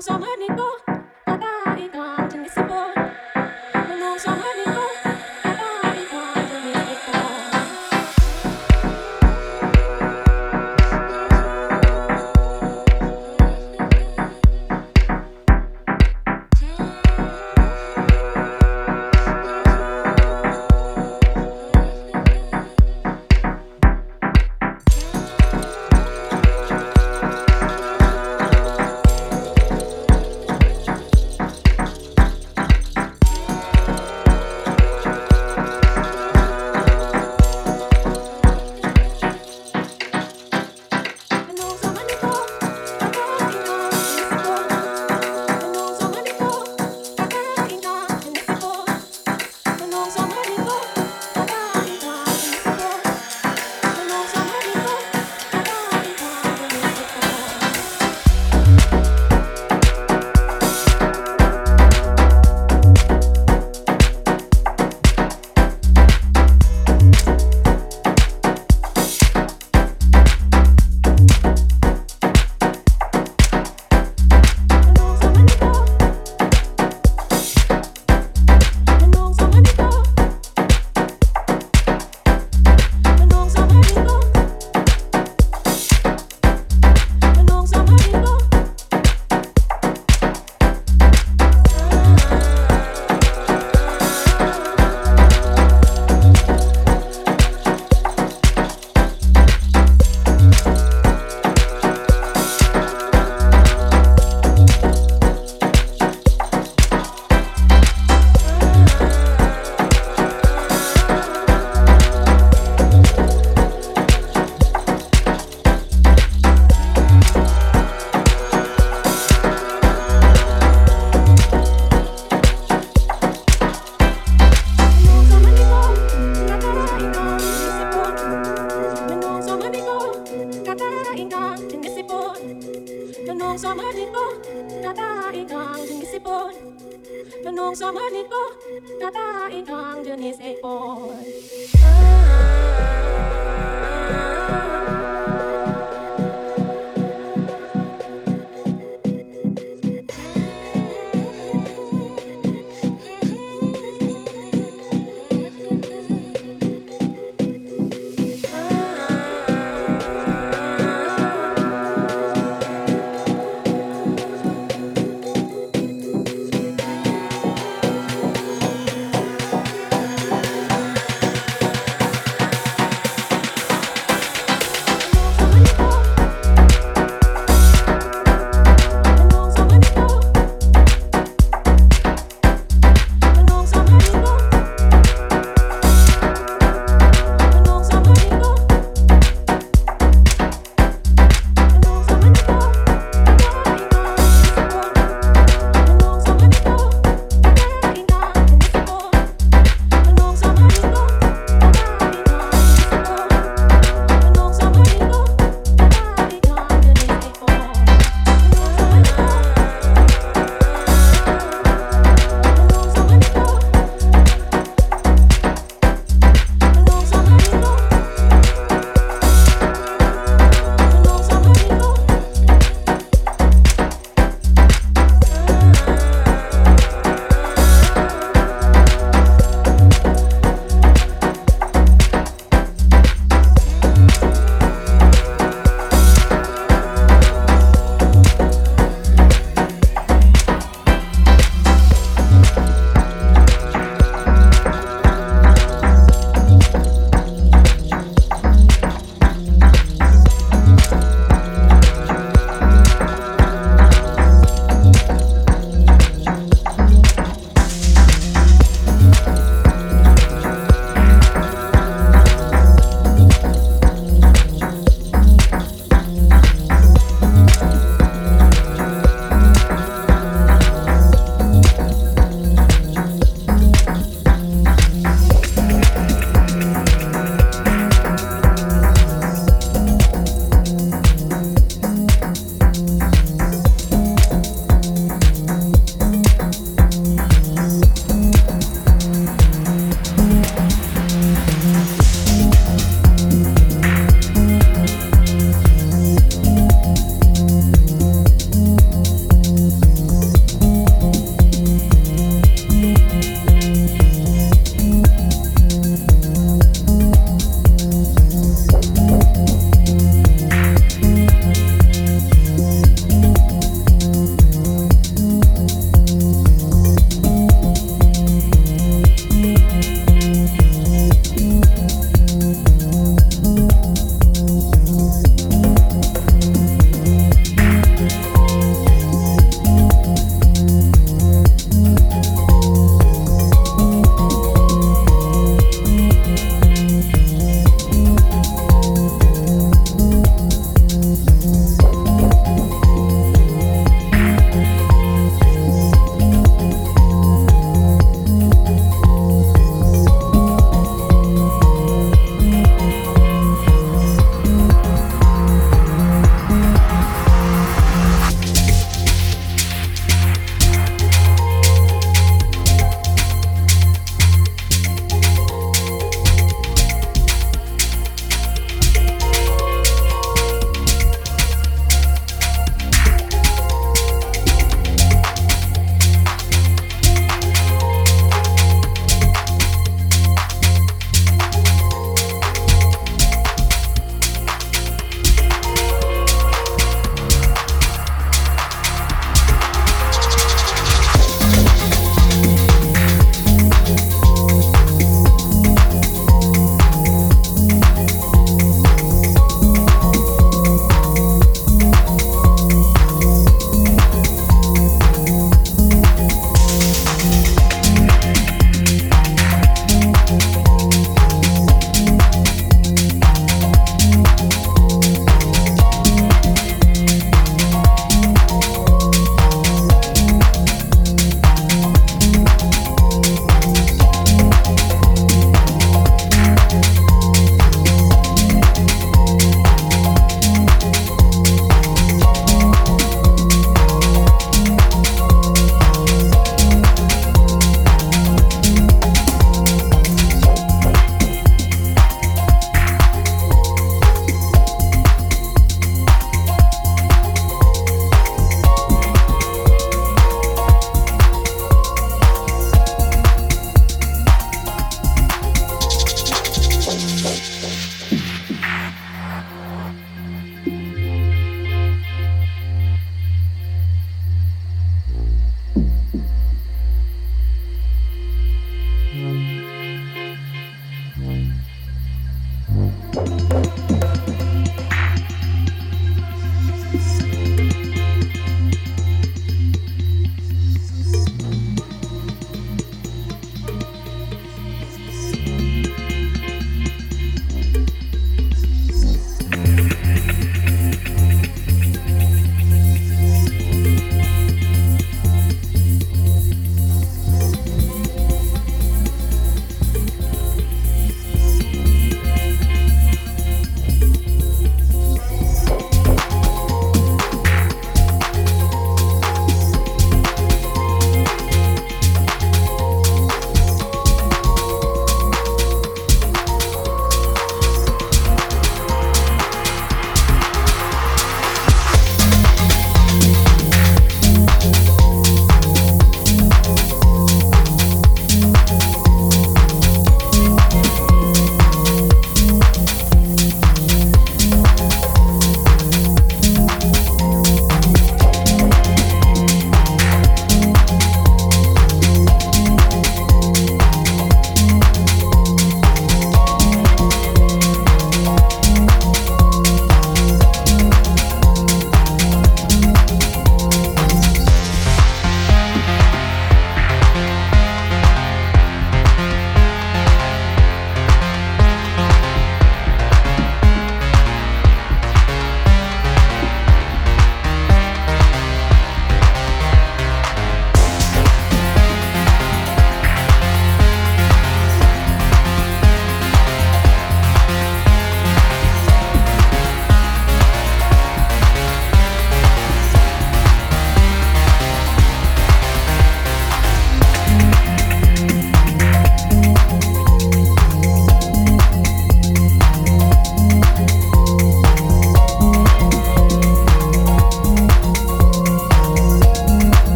songs on her knee.